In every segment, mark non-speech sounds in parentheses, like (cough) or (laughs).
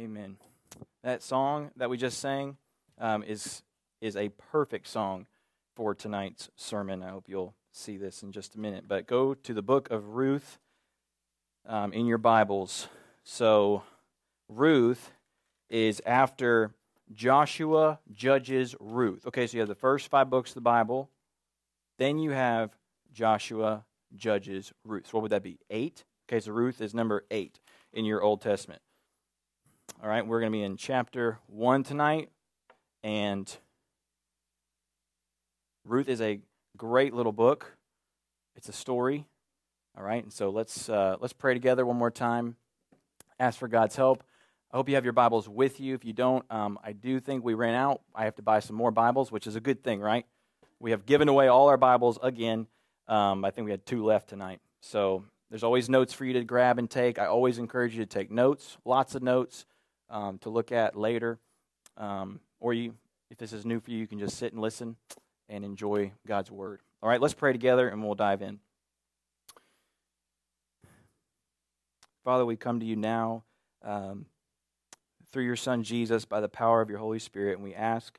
Amen. That song that we just sang um, is is a perfect song for tonight's sermon. I hope you'll see this in just a minute. But go to the book of Ruth um, in your Bibles. So, Ruth is after Joshua, Judges, Ruth. Okay, so you have the first five books of the Bible. Then you have Joshua, Judges, Ruth. So what would that be? Eight? Okay, so Ruth is number eight in your Old Testament. All right, we're going to be in chapter 1 tonight. And Ruth is a great little book. It's a story. All right, and so let's uh, let's pray together one more time. Ask for God's help. I hope you have your Bibles with you. If you don't, um, I do think we ran out. I have to buy some more Bibles, which is a good thing, right? We have given away all our Bibles again. Um, I think we had two left tonight. So there's always notes for you to grab and take. I always encourage you to take notes, lots of notes um, to look at later. Um, or you, if this is new for you, you can just sit and listen and enjoy God's Word. All right, let's pray together and we'll dive in. Father, we come to you now um, through your Son Jesus by the power of your Holy Spirit, and we ask,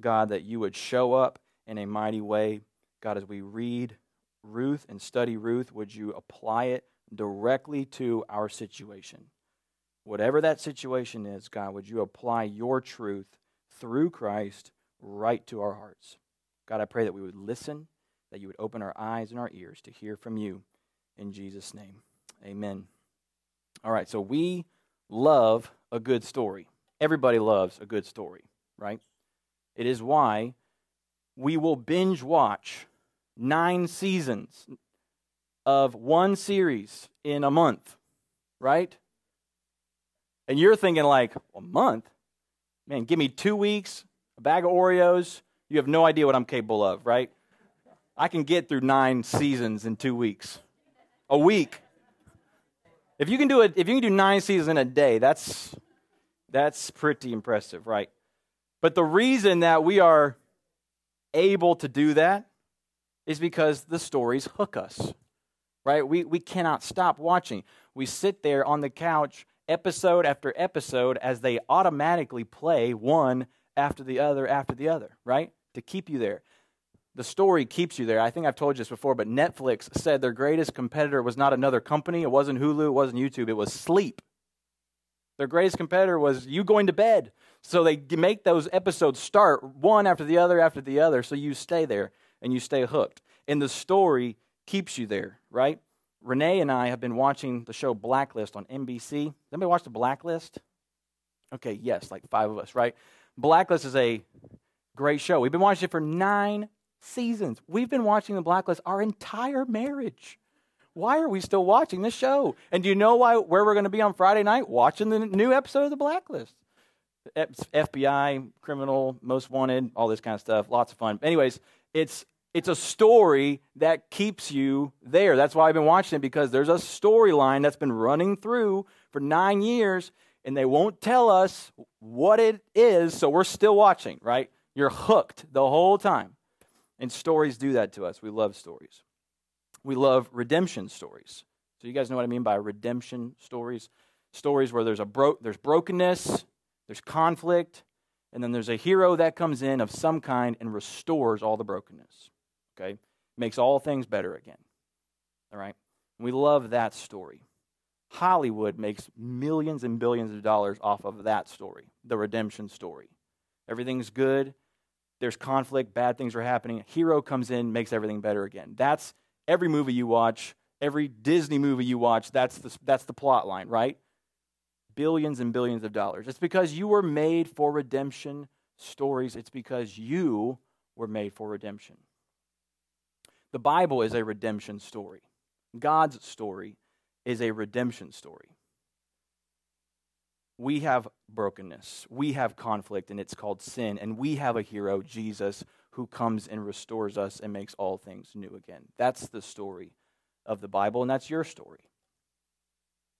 God, that you would show up in a mighty way. God, as we read Ruth and study Ruth, would you apply it directly to our situation? Whatever that situation is, God, would you apply your truth through Christ right to our hearts? God, I pray that we would listen, that you would open our eyes and our ears to hear from you. In Jesus' name, amen. All right, so we love a good story. Everybody loves a good story, right? It is why we will binge watch nine seasons of one series in a month, right? And you're thinking, like, a month? Man, give me two weeks, a bag of Oreos. You have no idea what I'm capable of, right? I can get through nine seasons in two weeks, a week. If you can do it, if you can do nine seasons in a day, that's that's pretty impressive, right? But the reason that we are able to do that is because the stories hook us, right? We, we cannot stop watching. We sit there on the couch, episode after episode, as they automatically play one after the other after the other, right? To keep you there. The story keeps you there. I think I've told you this before, but Netflix said their greatest competitor was not another company. It wasn't Hulu, it wasn't YouTube, it was sleep. Their greatest competitor was you going to bed. So they make those episodes start one after the other after the other, so you stay there and you stay hooked. And the story keeps you there, right? Renee and I have been watching the show Blacklist on NBC. Anybody watch the Blacklist? Okay, yes, like five of us, right? Blacklist is a great show. We've been watching it for nine seasons. We've been watching the Blacklist our entire marriage. Why are we still watching this show? And do you know why where we're going to be on Friday night? Watching the new episode of the Blacklist. FBI, criminal, most wanted, all this kind of stuff. Lots of fun. Anyways, it's it's a story that keeps you there. That's why I've been watching it because there's a storyline that's been running through for nine years, and they won't tell us what it is, so we're still watching, right? You're hooked the whole time. And stories do that to us. We love stories. We love redemption stories. So you guys know what I mean by redemption stories? Stories where there's a bro- there's brokenness, there's conflict, and then there's a hero that comes in of some kind and restores all the brokenness. Okay? Makes all things better again. All right? We love that story. Hollywood makes millions and billions of dollars off of that story, the redemption story. Everything's good, there's conflict, bad things are happening. A hero comes in, makes everything better again. That's every movie you watch, every Disney movie you watch, that's the, that's the plot line, right? Billions and billions of dollars. It's because you were made for redemption stories, it's because you were made for redemption. The Bible is a redemption story, God's story is a redemption story. We have brokenness, we have conflict, and it's called sin, and we have a hero, Jesus, who comes and restores us and makes all things new again. That's the story of the Bible, and that's your story.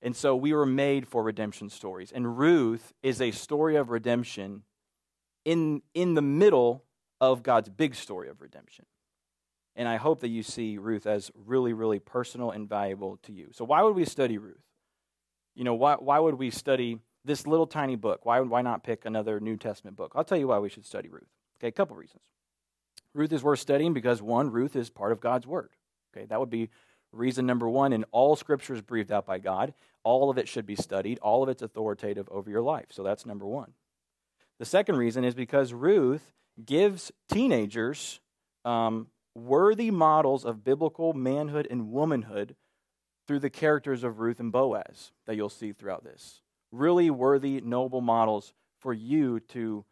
And so we were made for redemption stories. And Ruth is a story of redemption in, in the middle of God's big story of redemption. And I hope that you see Ruth as really, really personal and valuable to you. So, why would we study Ruth? You know, why, why would we study this little tiny book, why, why not pick another New Testament book? I'll tell you why we should study Ruth. Okay, a couple reasons. Ruth is worth studying because, one, Ruth is part of God's Word. Okay, that would be reason number one. And all Scripture is breathed out by God. All of it should be studied. All of it's authoritative over your life. So that's number one. The second reason is because Ruth gives teenagers um, worthy models of biblical manhood and womanhood through the characters of Ruth and Boaz that you'll see throughout this. Really worthy, noble models for you to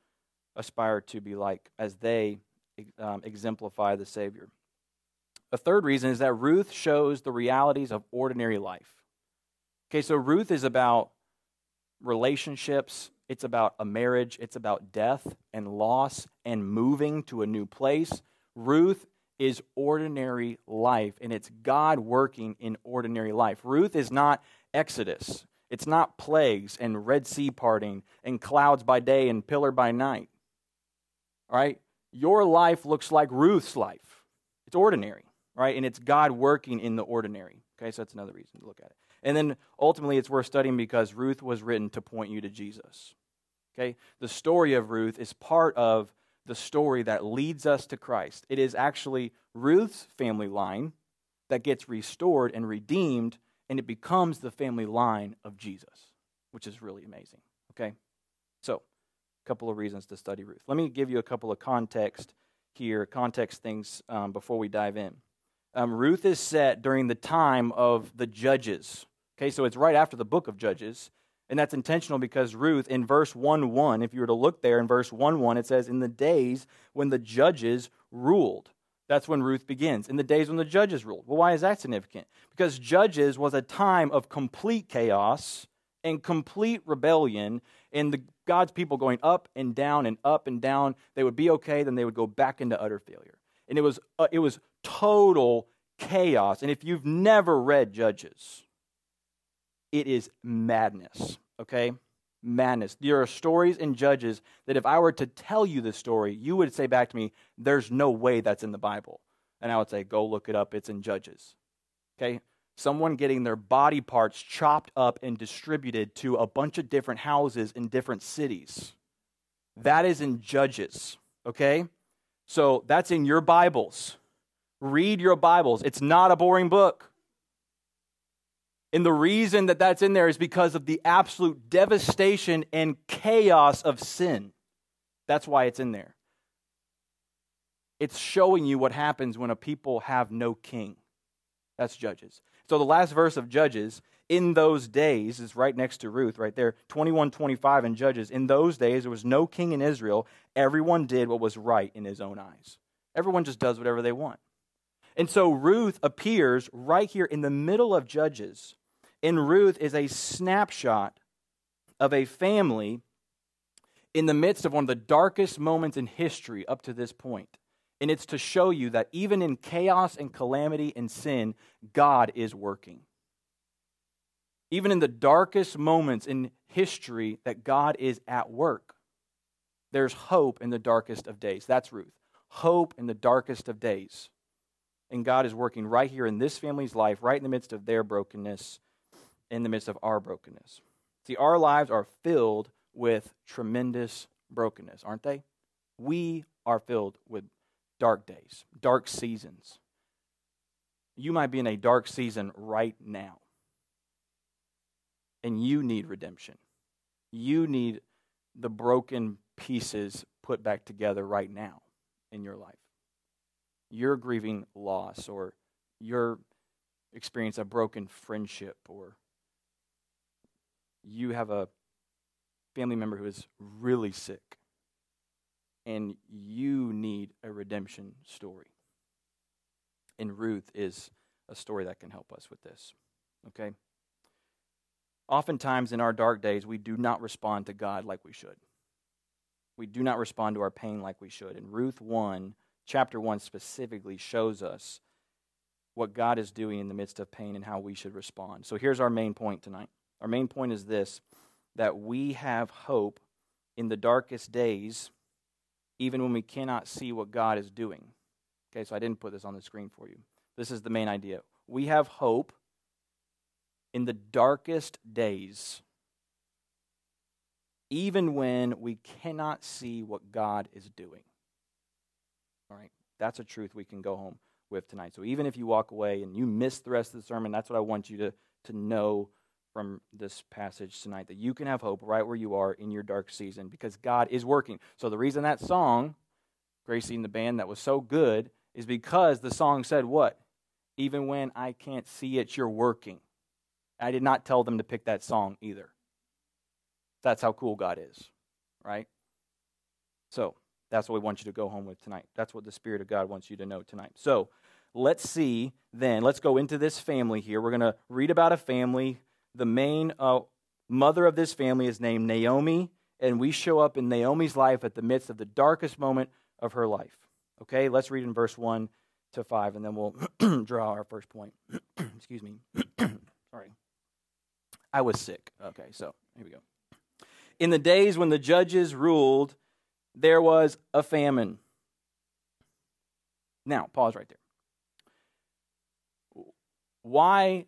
aspire to be like as they um, exemplify the Savior. A third reason is that Ruth shows the realities of ordinary life. Okay, so Ruth is about relationships, it's about a marriage, it's about death and loss and moving to a new place. Ruth is ordinary life, and it's God working in ordinary life. Ruth is not Exodus, it's not plagues and Red Sea parting and clouds by day and pillar by night. All right? Your life looks like Ruth's life. It's ordinary, right? And it's God working in the ordinary. Okay, so that's another reason to look at it. And then ultimately, it's worth studying because Ruth was written to point you to Jesus. Okay, the story of Ruth is part of the story that leads us to Christ. It is actually Ruth's family line that gets restored and redeemed, and it becomes the family line of Jesus, which is really amazing. Okay? So, a couple of reasons to study Ruth. Let me give you a couple of context here, context things um, before we dive in. Um, Ruth is set during the time of the judges. Okay, so it's right after the book of Judges. And that's intentional because Ruth, in verse 1 1, if you were to look there in verse 1 1, it says, In the days when the judges ruled. That's when Ruth begins. In the days when the judges ruled. Well, why is that significant? Because Judges was a time of complete chaos and complete rebellion, and the, God's people going up and down and up and down. They would be okay, then they would go back into utter failure. And it was, uh, it was total chaos. And if you've never read Judges, it is madness, okay? Madness. There are stories in Judges that if I were to tell you the story, you would say back to me, there's no way that's in the Bible. And I would say, go look it up, it's in Judges. Okay? Someone getting their body parts chopped up and distributed to a bunch of different houses in different cities. That is in Judges, okay? So that's in your Bibles. Read your Bibles. It's not a boring book. And the reason that that's in there is because of the absolute devastation and chaos of sin. That's why it's in there. It's showing you what happens when a people have no king. That's Judges. So the last verse of Judges, in those days, is right next to Ruth, right there, 21 25 in Judges. In those days, there was no king in Israel. Everyone did what was right in his own eyes. Everyone just does whatever they want. And so Ruth appears right here in the middle of Judges. And Ruth is a snapshot of a family in the midst of one of the darkest moments in history up to this point. And it's to show you that even in chaos and calamity and sin, God is working. Even in the darkest moments in history, that God is at work. There's hope in the darkest of days. That's Ruth. Hope in the darkest of days. And God is working right here in this family's life, right in the midst of their brokenness, in the midst of our brokenness. See, our lives are filled with tremendous brokenness, aren't they? We are filled with dark days, dark seasons. You might be in a dark season right now, and you need redemption. You need the broken pieces put back together right now in your life you're grieving loss or you're experiencing a broken friendship or you have a family member who is really sick and you need a redemption story. And Ruth is a story that can help us with this. Okay? Oftentimes in our dark days, we do not respond to God like we should. We do not respond to our pain like we should. And Ruth 1 chapter 1 specifically shows us what God is doing in the midst of pain and how we should respond. So here's our main point tonight. Our main point is this that we have hope in the darkest days, even when we cannot see what God is doing. Okay, so I didn't put this on the screen for you. This is the main idea. We have hope in the darkest days, even when we cannot see what God is doing. All right, that's a truth we can go home with tonight. So even if you walk away and you miss the rest of the sermon, that's what I want you to, to know from this passage tonight that you can have hope right where you are in your dark season because God is working. So the reason that song, Gracie and the band, that was so good is because the song said what? Even when I can't see it, you're working. I did not tell them to pick that song either. That's how cool God is, right? So that's what we want you to go home with tonight. That's what the Spirit of God wants you to know tonight. So let's see then, let's go into this family here. We're going to read about a family. The main uh, mother of this family is named Naomi, and we show up in Naomi's life at the midst of the darkest moment of her life. Okay, let's read in verse 1 to 5, and then we'll (clears throat) draw our first point. (clears throat) Excuse me. (clears throat) Sorry. I was sick. Okay, so here we go. In the days when the judges ruled, there was a famine. Now, pause right there. Why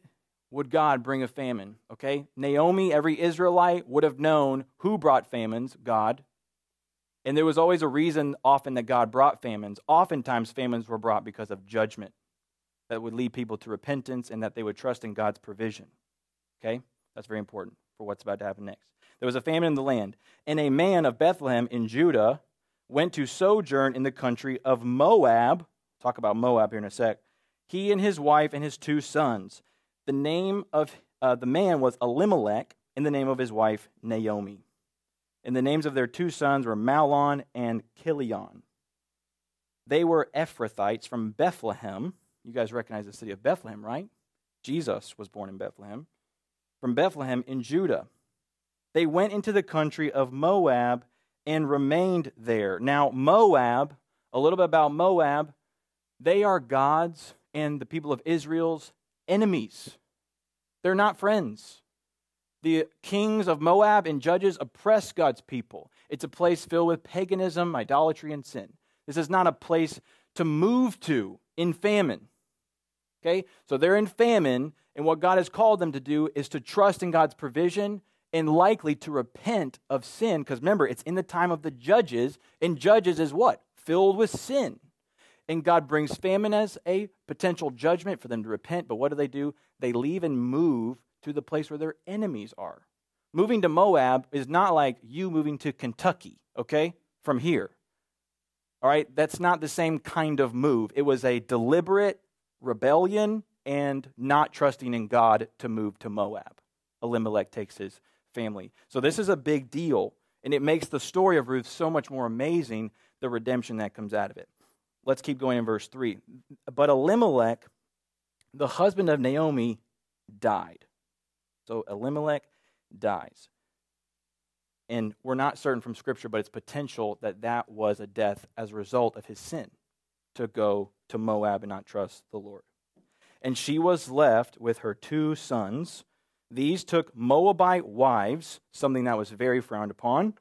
would God bring a famine? Okay, Naomi, every Israelite would have known who brought famines, God. And there was always a reason often that God brought famines. Oftentimes, famines were brought because of judgment that would lead people to repentance and that they would trust in God's provision. Okay? That's very important for what's about to happen next. There was a famine in the land, and a man of Bethlehem in Judah went to sojourn in the country of Moab. Talk about Moab here in a sec. He and his wife and his two sons. The name of uh, the man was Elimelech, and the name of his wife Naomi. And the names of their two sons were Mahlon and Chilion. They were Ephrathites from Bethlehem. You guys recognize the city of Bethlehem, right? Jesus was born in Bethlehem from Bethlehem in Judah. They went into the country of Moab and remained there. Now, Moab, a little bit about Moab, they are God's and the people of Israel's enemies. They're not friends. The kings of Moab and judges oppress God's people. It's a place filled with paganism, idolatry, and sin. This is not a place to move to in famine. Okay? So they're in famine, and what God has called them to do is to trust in God's provision and likely to repent of sin. Because remember, it's in the time of the judges, and judges is what? Filled with sin. And God brings famine as a potential judgment for them to repent. But what do they do? They leave and move to the place where their enemies are. Moving to Moab is not like you moving to Kentucky, okay, from here. All right, that's not the same kind of move. It was a deliberate rebellion and not trusting in God to move to Moab. Elimelech takes his family. So this is a big deal, and it makes the story of Ruth so much more amazing, the redemption that comes out of it. Let's keep going in verse 3. But Elimelech, the husband of Naomi, died. So Elimelech dies. And we're not certain from Scripture, but it's potential that that was a death as a result of his sin to go to Moab and not trust the Lord. And she was left with her two sons. These took Moabite wives, something that was very frowned upon,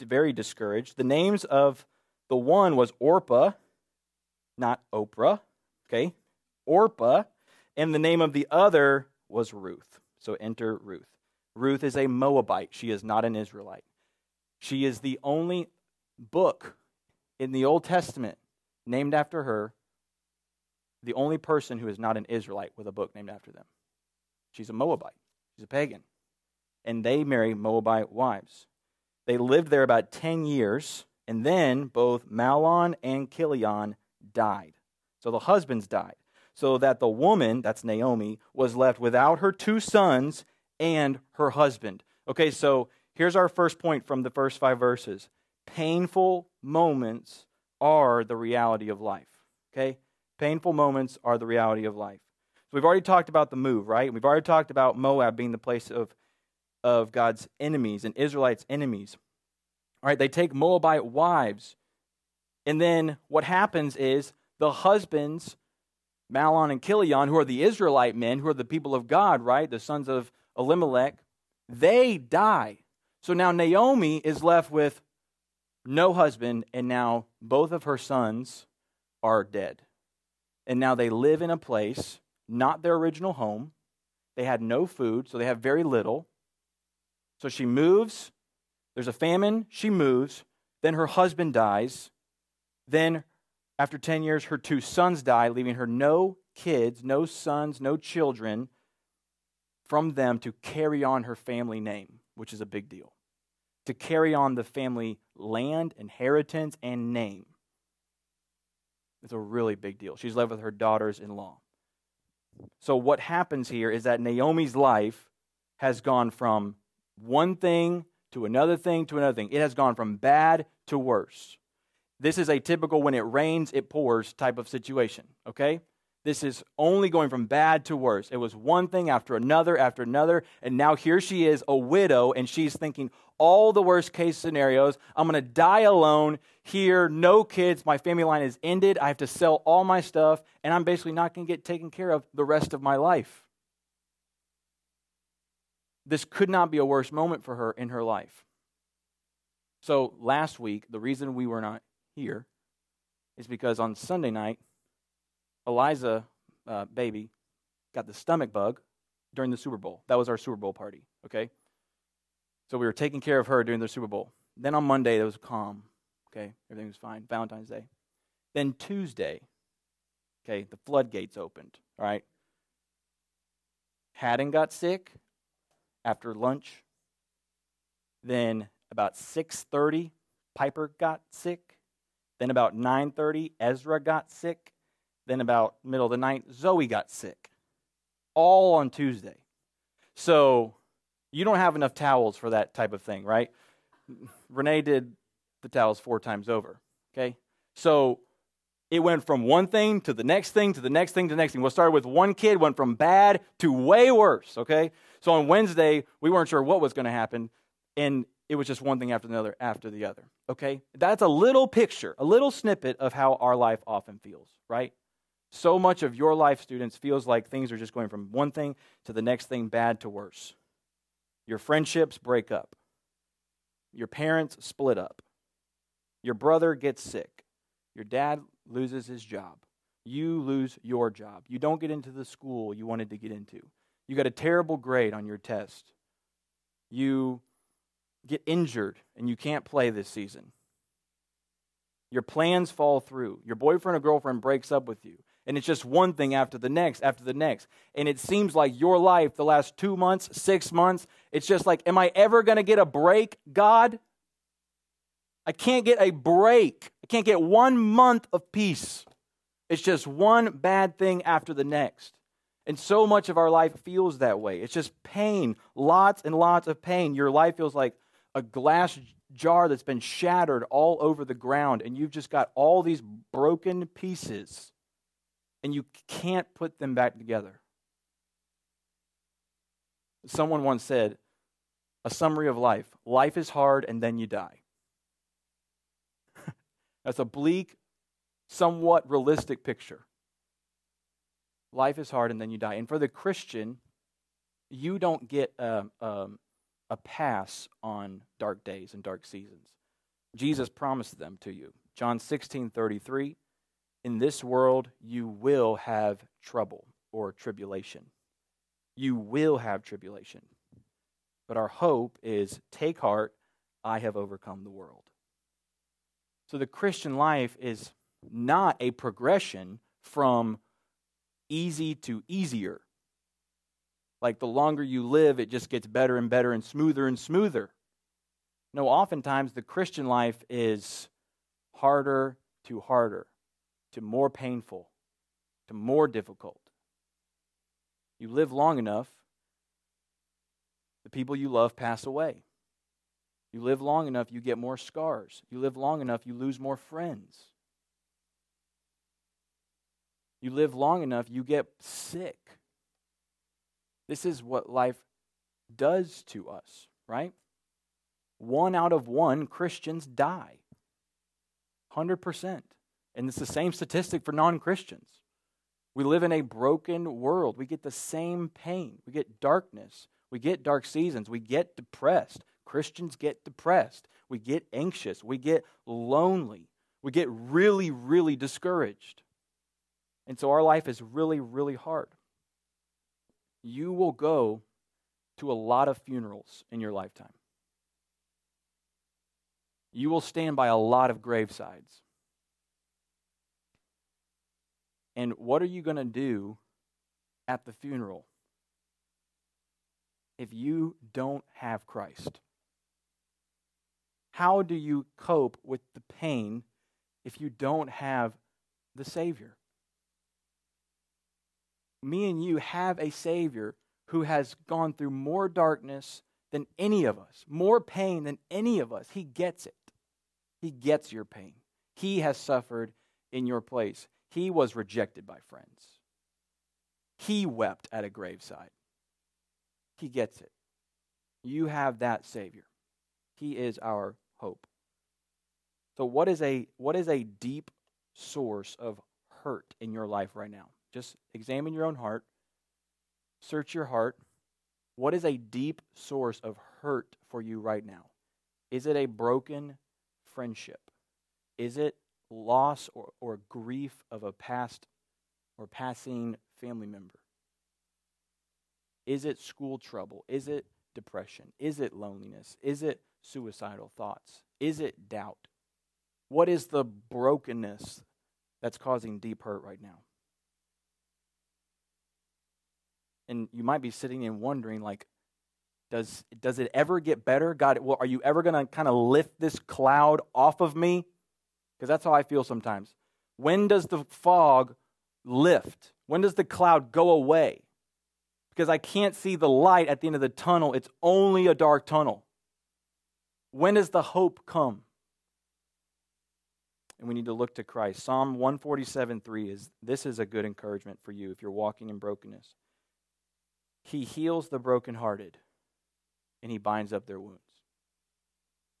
very discouraged. The names of the one was Orpah, not Oprah, okay? Orpah, and the name of the other was Ruth. So enter Ruth. Ruth is a Moabite. She is not an Israelite. She is the only book in the Old Testament named after her, the only person who is not an Israelite with a book named after them. She's a Moabite, she's a pagan. And they marry Moabite wives. They lived there about 10 years, and then both Mahlon and Chilion died. So the husbands died so that the woman, that's Naomi, was left without her two sons and her husband. Okay, so here's our first point from the first five verses painful moments are the reality of life. Okay? Painful moments are the reality of life. So we've already talked about the move, right? We've already talked about Moab being the place of, of God's enemies and Israelites' enemies. All right, they take Moabite wives. And then what happens is the husbands Mahlon and Chilion, who are the Israelite men, who are the people of God, right? The sons of Elimelech, they die. So now Naomi is left with no husband, and now both of her sons are dead. And now they live in a place, not their original home. They had no food, so they have very little. So she moves There's a famine, she moves, then her husband dies. Then, after 10 years, her two sons die, leaving her no kids, no sons, no children from them to carry on her family name, which is a big deal. To carry on the family land, inheritance, and name. It's a really big deal. She's left with her daughters in law. So, what happens here is that Naomi's life has gone from one thing to another thing to another thing. It has gone from bad to worse. This is a typical when it rains, it pours type of situation, okay? This is only going from bad to worse. It was one thing after another after another, and now here she is, a widow, and she's thinking all the worst case scenarios. I'm going to die alone here, no kids, my family line is ended. I have to sell all my stuff, and I'm basically not going to get taken care of the rest of my life this could not be a worse moment for her in her life. So last week, the reason we were not here is because on Sunday night, Eliza, uh, baby, got the stomach bug during the Super Bowl. That was our Super Bowl party, okay? So we were taking care of her during the Super Bowl. Then on Monday, it was calm, okay? Everything was fine. Valentine's Day. Then Tuesday, okay, the floodgates opened, all right? Haddon got sick, after lunch. Then about 6:30, Piper got sick. Then about 9:30, Ezra got sick. Then about middle of the night, Zoe got sick. All on Tuesday. So you don't have enough towels for that type of thing, right? Renee did the towels four times over. Okay? So it went from one thing to the next thing to the next thing to the next thing. We'll start with one kid, went from bad to way worse, okay? So on Wednesday, we weren't sure what was going to happen, and it was just one thing after another after the other, okay? That's a little picture, a little snippet of how our life often feels, right? So much of your life, students, feels like things are just going from one thing to the next thing, bad to worse. Your friendships break up, your parents split up, your brother gets sick, your dad loses his job. You lose your job. You don't get into the school you wanted to get into. You got a terrible grade on your test. You get injured and you can't play this season. Your plans fall through. Your boyfriend or girlfriend breaks up with you. And it's just one thing after the next, after the next. And it seems like your life, the last two months, six months, it's just like, am I ever going to get a break, God? I can't get a break. I can't get one month of peace. It's just one bad thing after the next. And so much of our life feels that way. It's just pain, lots and lots of pain. Your life feels like a glass jar that's been shattered all over the ground, and you've just got all these broken pieces, and you can't put them back together. Someone once said, a summary of life life is hard, and then you die. (laughs) That's a bleak, somewhat realistic picture. Life is hard and then you die. And for the Christian, you don't get a, um, a pass on dark days and dark seasons. Jesus promised them to you. John 16 33. In this world, you will have trouble or tribulation. You will have tribulation. But our hope is take heart, I have overcome the world. So the Christian life is not a progression from easy to easier. Like the longer you live, it just gets better and better and smoother and smoother. No, oftentimes the Christian life is harder to harder, to more painful, to more difficult. You live long enough, the people you love pass away. You live long enough, you get more scars. You live long enough, you lose more friends. You live long enough, you get sick. This is what life does to us, right? One out of one Christians die. 100%. And it's the same statistic for non Christians. We live in a broken world. We get the same pain. We get darkness. We get dark seasons. We get depressed. Christians get depressed. We get anxious. We get lonely. We get really, really discouraged. And so our life is really, really hard. You will go to a lot of funerals in your lifetime. you will stand by a lot of gravesides. And what are you going to do at the funeral if you don't have Christ? How do you cope with the pain if you don't have the Savior? Me and you have a Savior who has gone through more darkness than any of us, more pain than any of us. He gets it. He gets your pain. He has suffered in your place. He was rejected by friends. He wept at a graveside. He gets it. You have that Savior. He is our hope. So what is a what is a deep source of hurt in your life right now? Just examine your own heart. Search your heart. What is a deep source of hurt for you right now? Is it a broken friendship? Is it loss or, or grief of a past or passing family member? Is it school trouble? Is it depression? Is it loneliness? Is it suicidal thoughts? Is it doubt? What is the brokenness that's causing deep hurt right now? And you might be sitting and wondering, like, does, does it ever get better? God, well, are you ever going to kind of lift this cloud off of me? Because that's how I feel sometimes. When does the fog lift? When does the cloud go away? Because I can't see the light at the end of the tunnel. It's only a dark tunnel. When does the hope come? And we need to look to Christ. Psalm 147 3 is this is a good encouragement for you if you're walking in brokenness. He heals the brokenhearted and he binds up their wounds.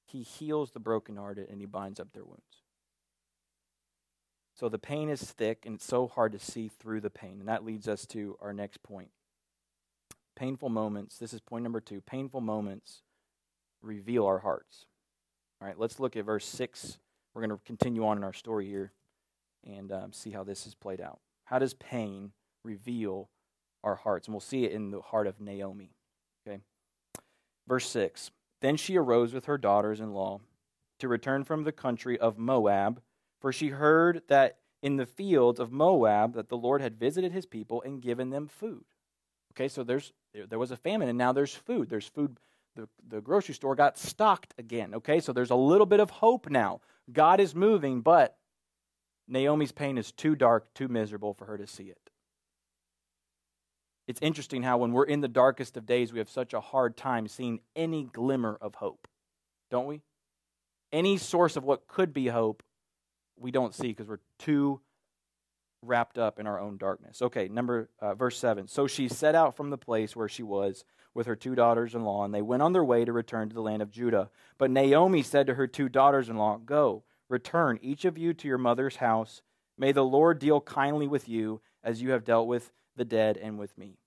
He heals the brokenhearted and he binds up their wounds. So the pain is thick and it's so hard to see through the pain. And that leads us to our next point. Painful moments. This is point number two. Painful moments reveal our hearts. All right, let's look at verse 6. We're going to continue on in our story here and um, see how this is played out. How does pain reveal our hearts? And we'll see it in the heart of Naomi. Okay. Verse 6 Then she arose with her daughters in law to return from the country of Moab, for she heard that in the fields of Moab that the Lord had visited his people and given them food. Okay, so there's there was a famine and now there's food. There's food the, the grocery store got stocked again. Okay, so there's a little bit of hope now. God is moving, but Naomi's pain is too dark, too miserable for her to see it. It's interesting how when we're in the darkest of days, we have such a hard time seeing any glimmer of hope, don't we? Any source of what could be hope, we don't see because we're too wrapped up in our own darkness. Okay, number uh, verse 7. So she set out from the place where she was with her two daughters in law, and they went on their way to return to the land of Judah. But Naomi said to her two daughters in law, Go, return, each of you to your mother's house. May the Lord deal kindly with you as you have dealt with the dead and with me.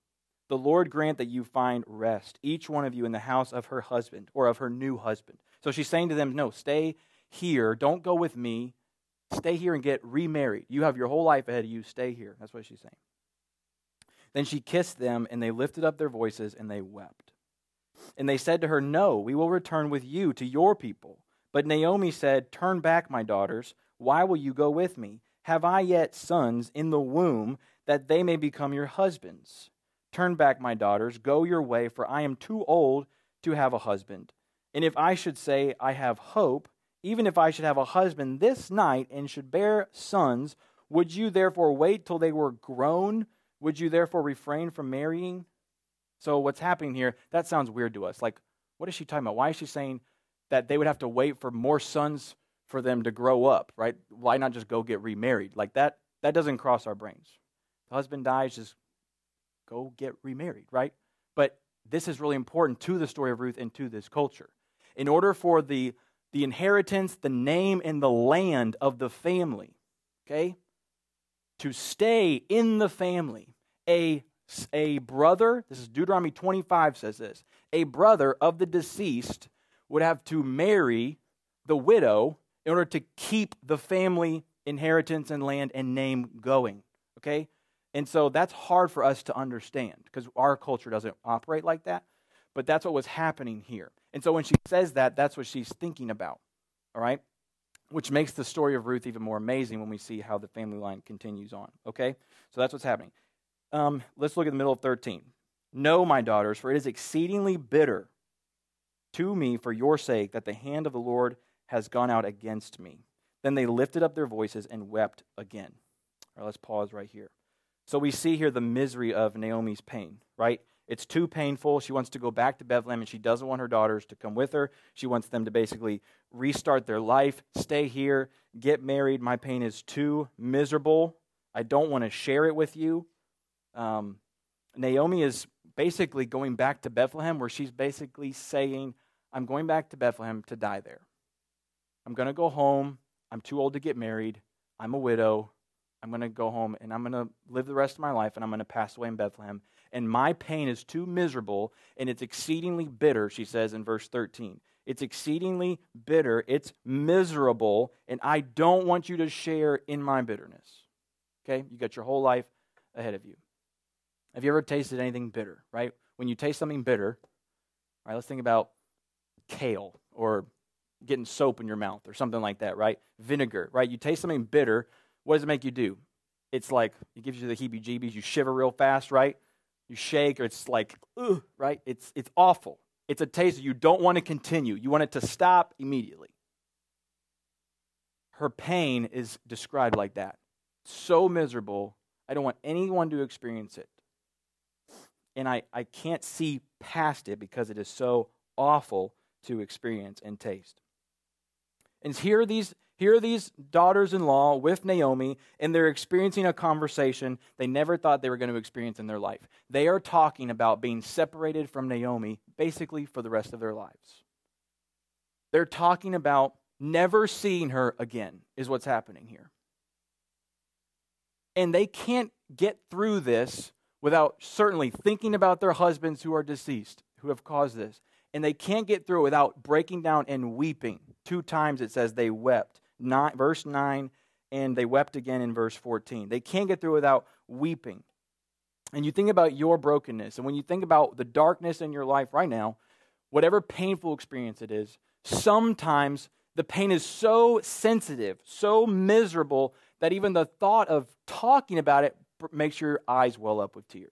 The Lord grant that you find rest, each one of you in the house of her husband or of her new husband. So she's saying to them, No, stay here. Don't go with me. Stay here and get remarried. You have your whole life ahead of you. Stay here. That's what she's saying. Then she kissed them, and they lifted up their voices and they wept. And they said to her, No, we will return with you to your people. But Naomi said, Turn back, my daughters. Why will you go with me? Have I yet sons in the womb that they may become your husbands? Turn back, my daughters. Go your way, for I am too old to have a husband. And if I should say, I have hope, even if I should have a husband this night and should bear sons, would you therefore wait till they were grown? Would you therefore refrain from marrying? So, what's happening here, that sounds weird to us. Like, what is she talking about? Why is she saying that they would have to wait for more sons for them to grow up, right? Why not just go get remarried? Like, that, that doesn't cross our brains. The husband dies, just go get remarried, right? But this is really important to the story of Ruth and to this culture. In order for the, the inheritance, the name, and the land of the family, okay, to stay in the family. A, a brother, this is Deuteronomy 25 says this, a brother of the deceased would have to marry the widow in order to keep the family inheritance and land and name going. Okay? And so that's hard for us to understand because our culture doesn't operate like that. But that's what was happening here. And so when she says that, that's what she's thinking about. All right? Which makes the story of Ruth even more amazing when we see how the family line continues on. Okay? So that's what's happening. Um, let's look at the middle of 13. No, my daughters, for it is exceedingly bitter to me for your sake that the hand of the Lord has gone out against me. Then they lifted up their voices and wept again. All right, let's pause right here. So we see here the misery of Naomi's pain, right? It's too painful. She wants to go back to Bethlehem and she doesn't want her daughters to come with her. She wants them to basically restart their life, stay here, get married. My pain is too miserable. I don't want to share it with you. Um, Naomi is basically going back to Bethlehem, where she's basically saying, I'm going back to Bethlehem to die there. I'm going to go home. I'm too old to get married. I'm a widow. I'm going to go home and I'm going to live the rest of my life and I'm going to pass away in Bethlehem. And my pain is too miserable and it's exceedingly bitter, she says in verse 13. It's exceedingly bitter. It's miserable. And I don't want you to share in my bitterness. Okay? You got your whole life ahead of you. Have you ever tasted anything bitter, right? When you taste something bitter, right, let's think about kale or getting soap in your mouth or something like that, right? Vinegar, right? You taste something bitter, what does it make you do? It's like, it gives you the heebie jeebies. You shiver real fast, right? You shake, or it's like, ugh, right? It's, it's awful. It's a taste that you don't want to continue. You want it to stop immediately. Her pain is described like that. So miserable, I don't want anyone to experience it and I, I can't see past it because it is so awful to experience and taste. And here these here are these daughters-in-law with Naomi, and they're experiencing a conversation they never thought they were going to experience in their life. They are talking about being separated from Naomi basically for the rest of their lives. They're talking about never seeing her again, is what's happening here. And they can't get through this without certainly thinking about their husbands who are deceased, who have caused this. And they can't get through without breaking down and weeping. Two times it says they wept. Nine, verse 9, and they wept again in verse 14. They can't get through without weeping. And you think about your brokenness, and when you think about the darkness in your life right now, whatever painful experience it is, sometimes the pain is so sensitive, so miserable, that even the thought of talking about it makes your eyes well up with tears.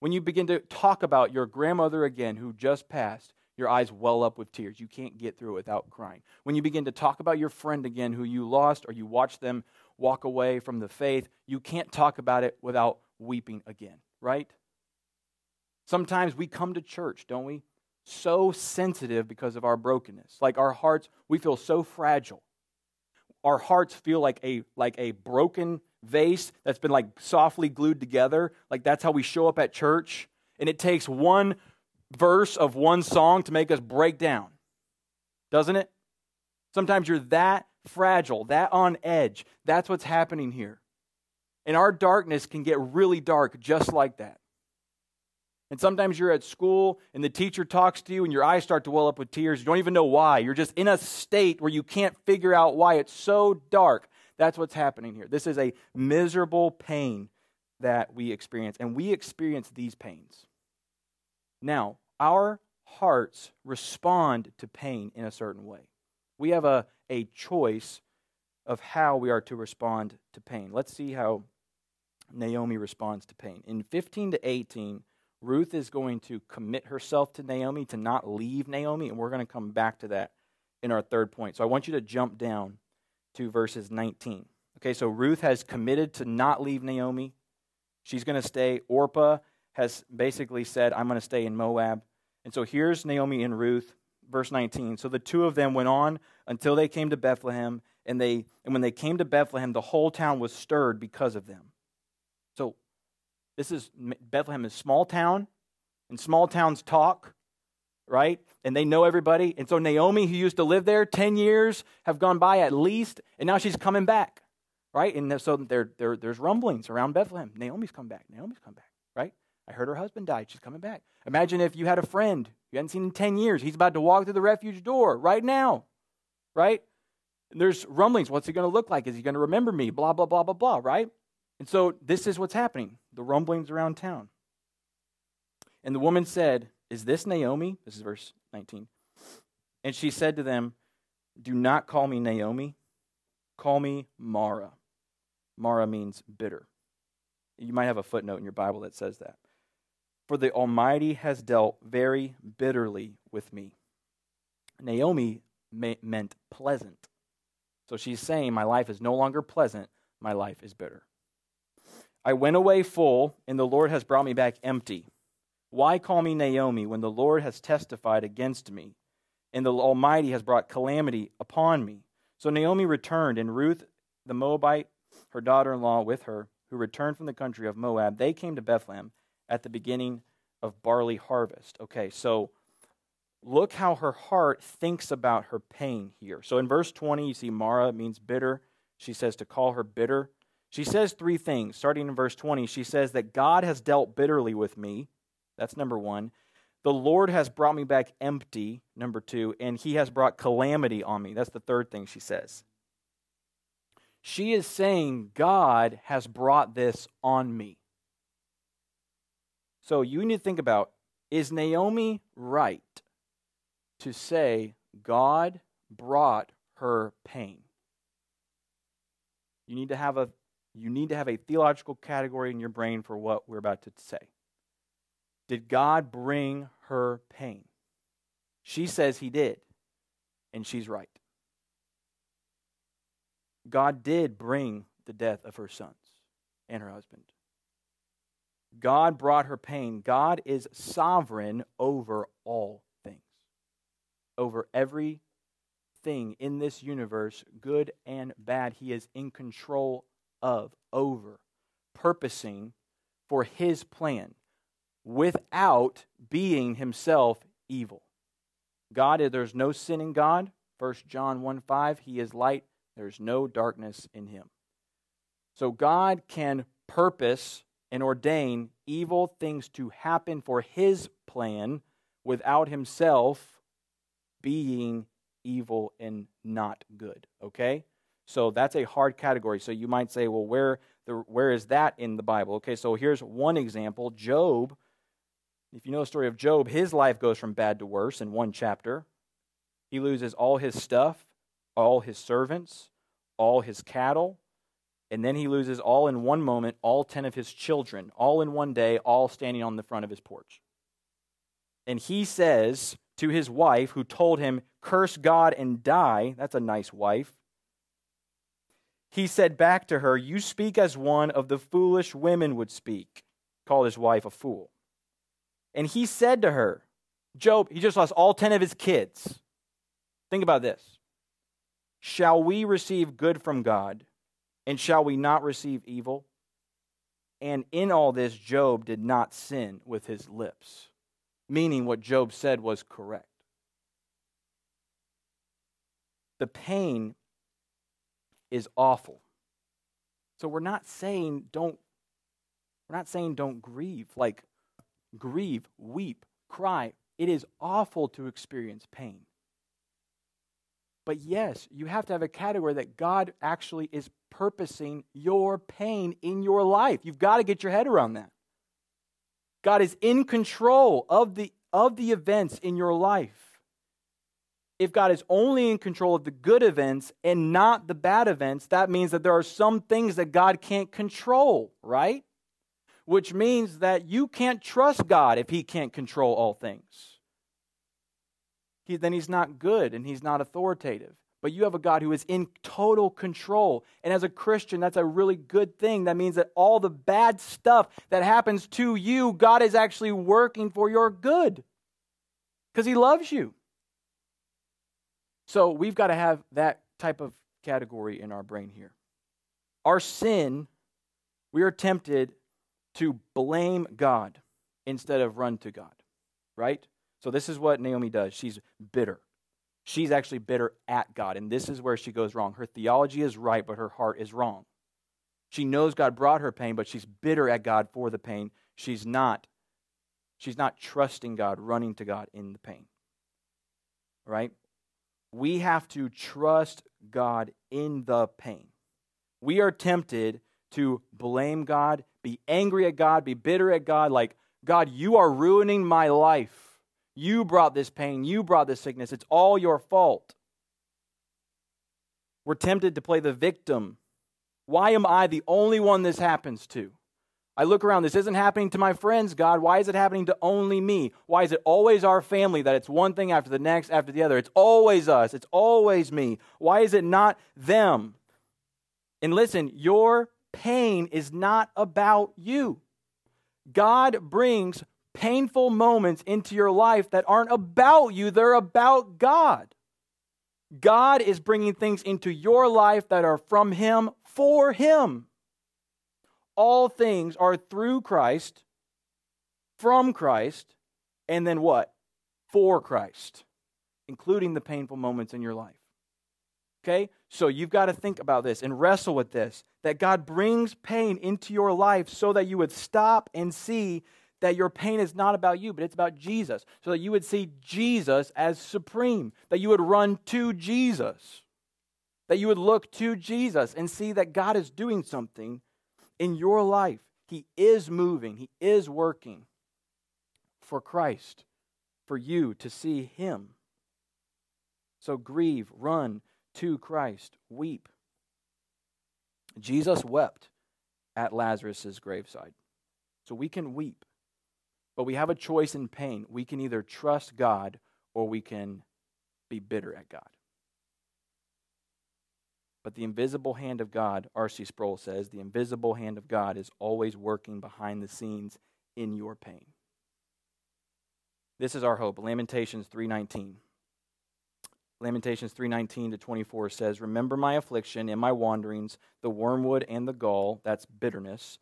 When you begin to talk about your grandmother again who just passed, your eyes well up with tears. You can't get through it without crying. When you begin to talk about your friend again who you lost or you watch them walk away from the faith, you can't talk about it without weeping again, right? Sometimes we come to church, don't we? So sensitive because of our brokenness. Like our hearts, we feel so fragile. Our hearts feel like a like a broken vase that's been like softly glued together. Like that's how we show up at church. And it takes one verse of one song to make us break down. Doesn't it? Sometimes you're that fragile, that on edge. That's what's happening here. And our darkness can get really dark just like that. And sometimes you're at school and the teacher talks to you and your eyes start to well up with tears. You don't even know why. You're just in a state where you can't figure out why it's so dark. That's what's happening here. This is a miserable pain that we experience, and we experience these pains. Now, our hearts respond to pain in a certain way. We have a, a choice of how we are to respond to pain. Let's see how Naomi responds to pain. In 15 to 18, Ruth is going to commit herself to Naomi to not leave Naomi, and we're going to come back to that in our third point. So I want you to jump down to verses 19. Okay, so Ruth has committed to not leave Naomi. She's going to stay. Orpah has basically said, I'm going to stay in Moab. And so here's Naomi and Ruth, verse 19. So the two of them went on until they came to Bethlehem, and they and when they came to Bethlehem, the whole town was stirred because of them. So this is Bethlehem is small town, and small towns talk right? And they know everybody. And so Naomi, who used to live there 10 years, have gone by at least, and now she's coming back, right? And so there, there, there's rumblings around Bethlehem. Naomi's come back. Naomi's come back? I heard her husband died. She's coming back. Imagine if you had a friend you hadn't seen in 10 years. He's about to walk through the refuge door right now, right? And there's rumblings. What's he going to look like? Is he going to remember me? Blah, blah, blah, blah, blah, right? And so this is what's happening the rumblings around town. And the woman said, is this Naomi? This is verse 19. And she said to them, Do not call me Naomi, call me Mara. Mara means bitter. You might have a footnote in your Bible that says that. For the Almighty has dealt very bitterly with me. Naomi meant pleasant. So she's saying, My life is no longer pleasant, my life is bitter. I went away full, and the Lord has brought me back empty. Why call me Naomi when the Lord has testified against me, and the Almighty has brought calamity upon me? So Naomi returned, and Ruth the Moabite, her daughter in law, with her, who returned from the country of Moab, they came to Bethlehem at the beginning of barley harvest. Okay, so look how her heart thinks about her pain here. So in verse 20, you see Mara means bitter. She says to call her bitter. She says three things. Starting in verse 20, she says that God has dealt bitterly with me. That's number one. The Lord has brought me back empty, number two, and he has brought calamity on me. That's the third thing she says. She is saying, God has brought this on me. So you need to think about is Naomi right to say God brought her pain? You need to have a you need to have a theological category in your brain for what we're about to say. Did God bring her pain? She says he did, and she's right. God did bring the death of her sons and her husband. God brought her pain. God is sovereign over all things, over everything in this universe, good and bad. He is in control of, over, purposing for his plan without being himself evil. God, there's no sin in God. 1 John 1 5, he is light, there's no darkness in him. So God can purpose and ordain evil things to happen for his plan without himself being evil and not good. Okay? So that's a hard category. So you might say, well, where, the, where is that in the Bible? Okay, so here's one example Job if you know the story of Job, his life goes from bad to worse in one chapter. He loses all his stuff, all his servants, all his cattle, and then he loses all in one moment all 10 of his children, all in one day, all standing on the front of his porch. And he says to his wife, who told him, Curse God and die. That's a nice wife. He said back to her, You speak as one of the foolish women would speak. Called his wife a fool. And he said to her, Job, he just lost all 10 of his kids. Think about this. Shall we receive good from God, and shall we not receive evil? And in all this, Job did not sin with his lips, meaning what Job said was correct. The pain is awful. So we're not saying don't we're not saying don't grieve. Like grieve, weep, cry. It is awful to experience pain. But yes, you have to have a category that God actually is purposing your pain in your life. You've got to get your head around that. God is in control of the, of the events in your life. If God is only in control of the good events and not the bad events, that means that there are some things that God can't control, right? which means that you can't trust God if He can't control all things. He, then He's not good and He's not authoritative. But you have a God who is in total control. And as a Christian, that's a really good thing. That means that all the bad stuff that happens to you, God is actually working for your good because He loves you. So we've got to have that type of category in our brain here. Our sin, we are tempted to blame God instead of run to God, right? So this is what Naomi does. She's bitter. She's actually bitter at God, and this is where she goes wrong. Her theology is right, but her heart is wrong. She knows God brought her pain, but she's bitter at God for the pain. She's not she's not trusting God, running to God in the pain. Right? We have to trust God in the pain. We are tempted to blame God be angry at God, be bitter at God, like, God, you are ruining my life. You brought this pain. You brought this sickness. It's all your fault. We're tempted to play the victim. Why am I the only one this happens to? I look around, this isn't happening to my friends, God. Why is it happening to only me? Why is it always our family that it's one thing after the next after the other? It's always us, it's always me. Why is it not them? And listen, your pain is not about you. God brings painful moments into your life that aren't about you, they're about God. God is bringing things into your life that are from Him for Him. All things are through Christ, from Christ, and then what? For Christ, including the painful moments in your life. Okay? So you've got to think about this and wrestle with this that God brings pain into your life so that you would stop and see that your pain is not about you, but it's about Jesus. So that you would see Jesus as supreme, that you would run to Jesus, that you would look to Jesus and see that God is doing something in your life. He is moving, He is working for Christ, for you to see Him. So grieve, run to Christ, weep. Jesus wept at Lazarus' graveside. So we can weep. But we have a choice in pain. We can either trust God or we can be bitter at God. But the invisible hand of God, R.C. Sproul says, the invisible hand of God is always working behind the scenes in your pain. This is our hope. Lamentations 3:19. Lamentations 3:19 to 24 says, "Remember my affliction and my wanderings, the wormwood and the gall, that's bitterness,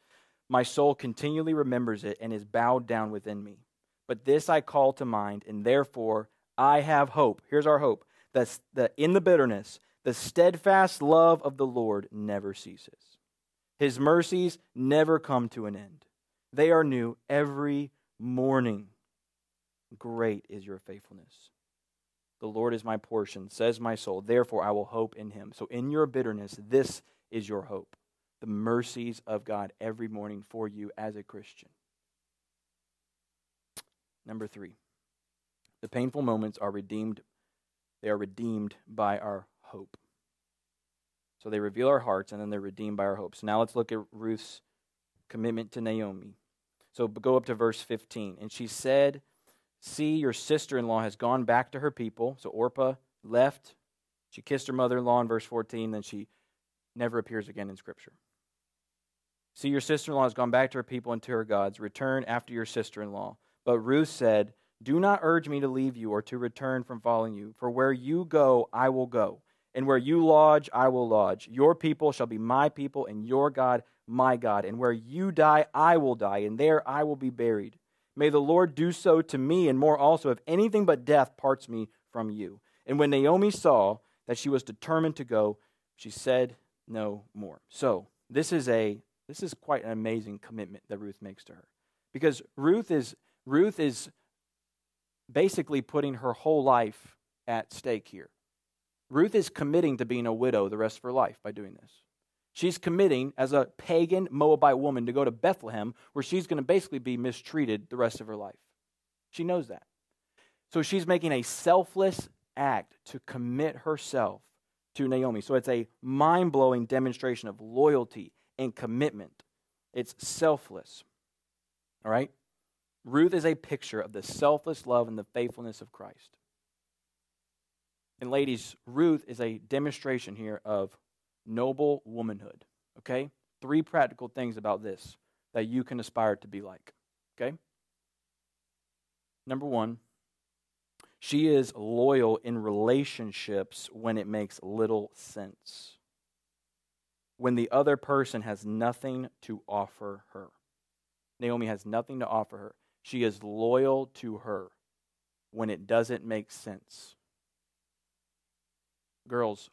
my soul continually remembers it and is bowed down within me. But this I call to mind, and therefore I have hope. Here's our hope that, in the bitterness, the steadfast love of the Lord never ceases. His mercies never come to an end, they are new every morning. Great is your faithfulness. The Lord is my portion, says my soul. Therefore, I will hope in him. So, in your bitterness, this is your hope the mercies of God every morning for you as a Christian. Number three, the painful moments are redeemed. They are redeemed by our hope. So they reveal our hearts and then they're redeemed by our hope. So now let's look at Ruth's commitment to Naomi. So go up to verse 15. And she said, See, your sister in law has gone back to her people. So Orpah left. She kissed her mother in law in verse 14. Then she never appears again in Scripture. See, your sister in law has gone back to her people and to her gods. Return after your sister in law. But Ruth said, Do not urge me to leave you or to return from following you. For where you go, I will go. And where you lodge, I will lodge. Your people shall be my people, and your God, my God. And where you die, I will die, and there I will be buried. May the Lord do so to me, and more also, if anything but death parts me from you. And when Naomi saw that she was determined to go, she said no more. So, this is a this is quite an amazing commitment that Ruth makes to her. Because Ruth is Ruth is basically putting her whole life at stake here. Ruth is committing to being a widow the rest of her life by doing this. She's committing as a pagan Moabite woman to go to Bethlehem, where she's going to basically be mistreated the rest of her life. She knows that. So she's making a selfless act to commit herself to Naomi. So it's a mind blowing demonstration of loyalty and commitment. It's selfless. All right? Ruth is a picture of the selfless love and the faithfulness of Christ. And ladies, Ruth is a demonstration here of noble womanhood. Okay? Three practical things about this that you can aspire to be like. Okay? Number one, she is loyal in relationships when it makes little sense when the other person has nothing to offer her. Naomi has nothing to offer her. She is loyal to her when it doesn't make sense. Girls,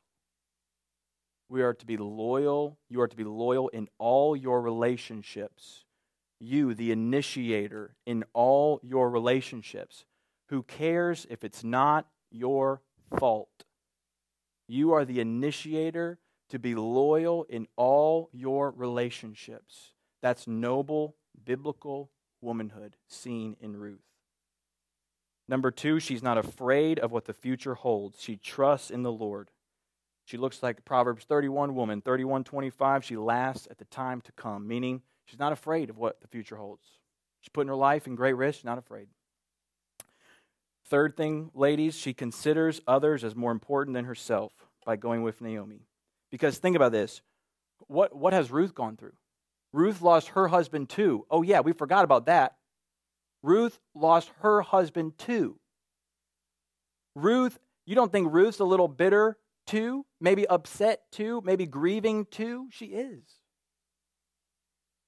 we are to be loyal. You are to be loyal in all your relationships. You, the initiator in all your relationships. Who cares if it's not your fault? You are the initiator to be loyal in all your relationships. That's noble, biblical womanhood seen in Ruth. Number two, she's not afraid of what the future holds. She trusts in the Lord. She looks like Proverbs 31 woman, 31:25. She lasts at the time to come, meaning she's not afraid of what the future holds. She's putting her life in great risk, not afraid. Third thing, ladies, she considers others as more important than herself by going with Naomi. Because think about this. What, what has Ruth gone through? Ruth lost her husband too. Oh, yeah, we forgot about that. Ruth lost her husband too. Ruth, you don't think Ruth's a little bitter too? Maybe upset too? Maybe grieving too? She is.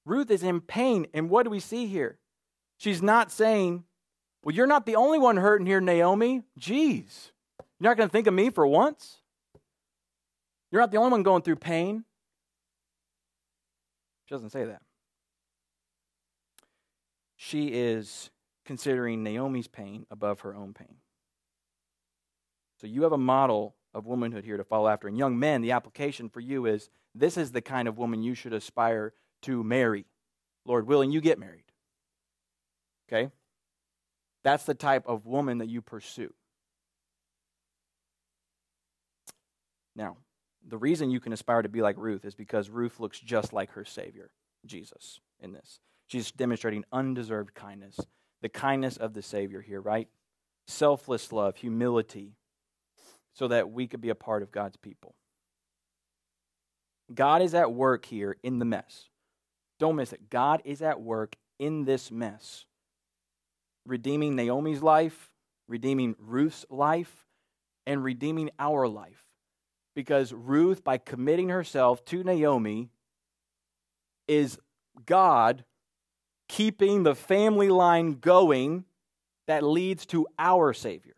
Ruth is in pain. And what do we see here? She's not saying, Well, you're not the only one hurting here, Naomi. Jeez. You're not going to think of me for once? You're not the only one going through pain. She doesn't say that. She is considering Naomi's pain above her own pain. So you have a model of womanhood here to follow after. And young men, the application for you is this is the kind of woman you should aspire to marry. Lord willing, you get married. Okay? That's the type of woman that you pursue. Now, the reason you can aspire to be like Ruth is because Ruth looks just like her Savior, Jesus, in this. She's demonstrating undeserved kindness, the kindness of the Savior here, right? Selfless love, humility, so that we could be a part of God's people. God is at work here in the mess. Don't miss it. God is at work in this mess, redeeming Naomi's life, redeeming Ruth's life, and redeeming our life because Ruth, by committing herself to Naomi, is God keeping the family line going that leads to our Savior.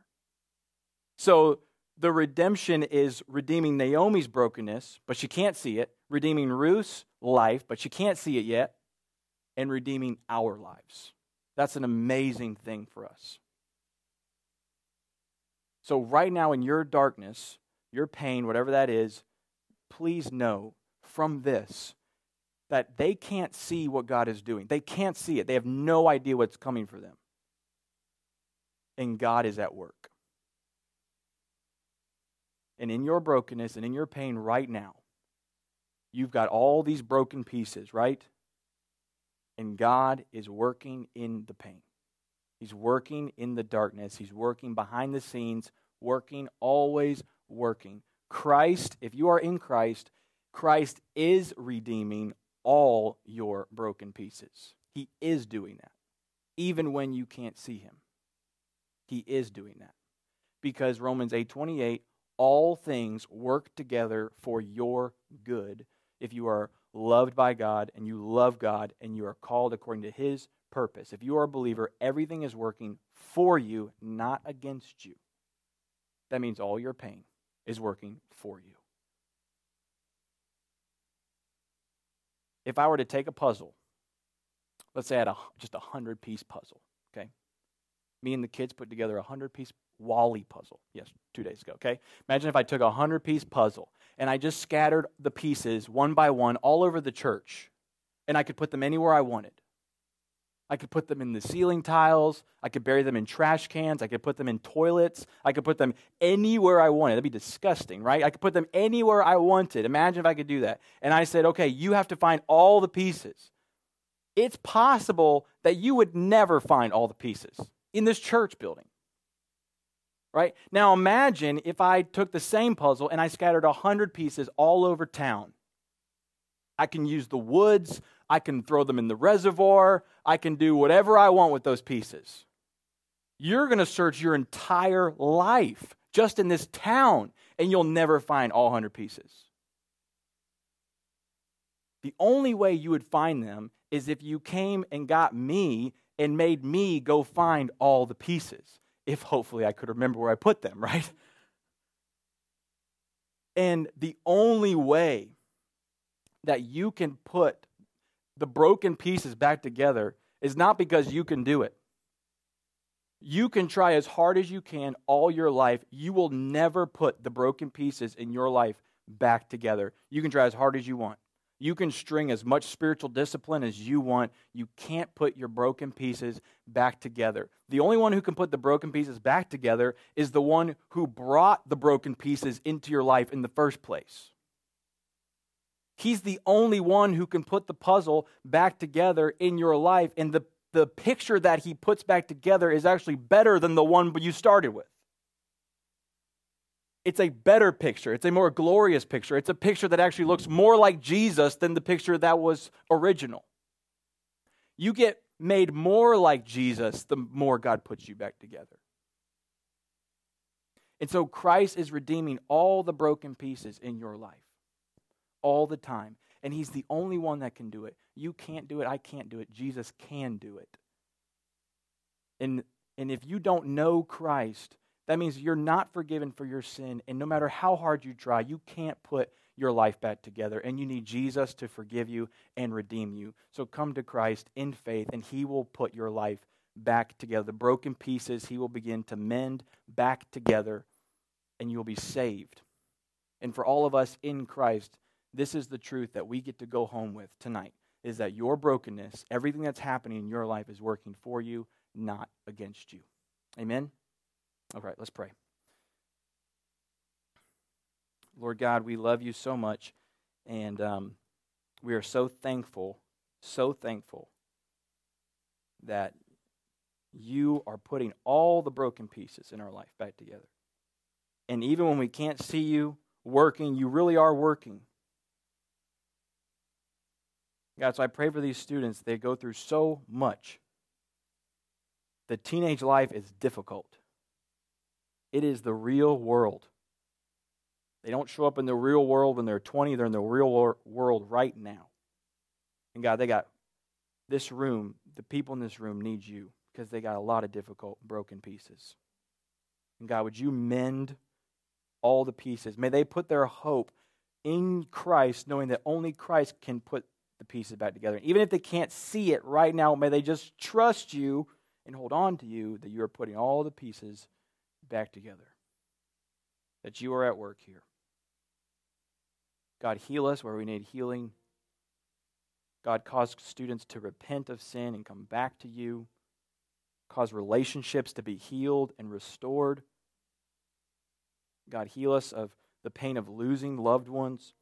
So the redemption is redeeming Naomi's brokenness, but she can't see it, redeeming Ruth's life, but she can't see it yet, and redeeming our lives. That's an amazing thing for us. So, right now in your darkness, your pain, whatever that is, please know from this that they can't see what God is doing. They can't see it. They have no idea what's coming for them. And God is at work. And in your brokenness and in your pain right now, you've got all these broken pieces, right? And God is working in the pain. He's working in the darkness. He's working behind the scenes, working always working. Christ, if you are in Christ, Christ is redeeming all your broken pieces. He is doing that, even when you can't see him. He is doing that. Because Romans 8:28, all things work together for your good if you are loved by God and you love God and you are called according to his purpose. If you are a believer, everything is working for you, not against you. That means all your pain, is working for you. If I were to take a puzzle, let's say I had a, just a 100 piece puzzle, okay? Me and the kids put together a 100 piece WALL-E puzzle. Yes, two days ago, okay? Imagine if I took a 100 piece puzzle and I just scattered the pieces one by one all over the church and I could put them anywhere I wanted. I could put them in the ceiling tiles. I could bury them in trash cans. I could put them in toilets. I could put them anywhere I wanted. That'd be disgusting, right? I could put them anywhere I wanted. Imagine if I could do that. And I said, okay, you have to find all the pieces. It's possible that you would never find all the pieces in this church building. Right? Now imagine if I took the same puzzle and I scattered 100 pieces all over town. I can use the woods. I can throw them in the reservoir. I can do whatever I want with those pieces. You're going to search your entire life just in this town, and you'll never find all 100 pieces. The only way you would find them is if you came and got me and made me go find all the pieces. If hopefully I could remember where I put them, (laughs) right? And the only way that you can put the broken pieces back together is not because you can do it. You can try as hard as you can all your life. You will never put the broken pieces in your life back together. You can try as hard as you want. You can string as much spiritual discipline as you want. You can't put your broken pieces back together. The only one who can put the broken pieces back together is the one who brought the broken pieces into your life in the first place. He's the only one who can put the puzzle back together in your life. And the, the picture that he puts back together is actually better than the one you started with. It's a better picture. It's a more glorious picture. It's a picture that actually looks more like Jesus than the picture that was original. You get made more like Jesus the more God puts you back together. And so Christ is redeeming all the broken pieces in your life all the time. And He's the only one that can do it. You can't do it. I can't do it. Jesus can do it. And, and if you don't know Christ, that means you're not forgiven for your sin. And no matter how hard you try, you can't put your life back together. And you need Jesus to forgive you and redeem you. So come to Christ in faith, and He will put your life back together. The broken pieces, He will begin to mend back together, and you'll be saved. And for all of us in Christ, this is the truth that we get to go home with tonight is that your brokenness, everything that's happening in your life is working for you, not against you. Amen. All right, let's pray. Lord God, we love you so much, and um, we are so thankful, so thankful that you are putting all the broken pieces in our life back together. And even when we can't see you working, you really are working. God, so I pray for these students. They go through so much. The teenage life is difficult. It is the real world. They don't show up in the real world when they're 20, they're in the real world right now. And God, they got this room, the people in this room need you because they got a lot of difficult, broken pieces. And God, would you mend all the pieces? May they put their hope in Christ, knowing that only Christ can put the pieces back together. Even if they can't see it right now, may they just trust you and hold on to you that you are putting all the pieces back together. That you are at work here. God, heal us where we need healing. God, cause students to repent of sin and come back to you. Cause relationships to be healed and restored. God, heal us of the pain of losing loved ones.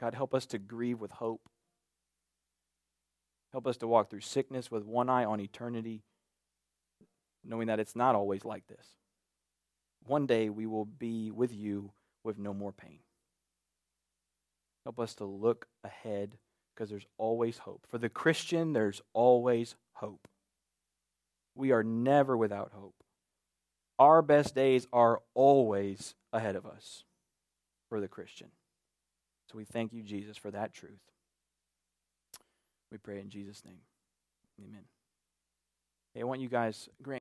God, help us to grieve with hope. Help us to walk through sickness with one eye on eternity, knowing that it's not always like this. One day we will be with you with no more pain. Help us to look ahead because there's always hope. For the Christian, there's always hope. We are never without hope. Our best days are always ahead of us for the Christian. So we thank you, Jesus, for that truth. We pray in Jesus' name. Amen. Hey, I want you guys, Grant.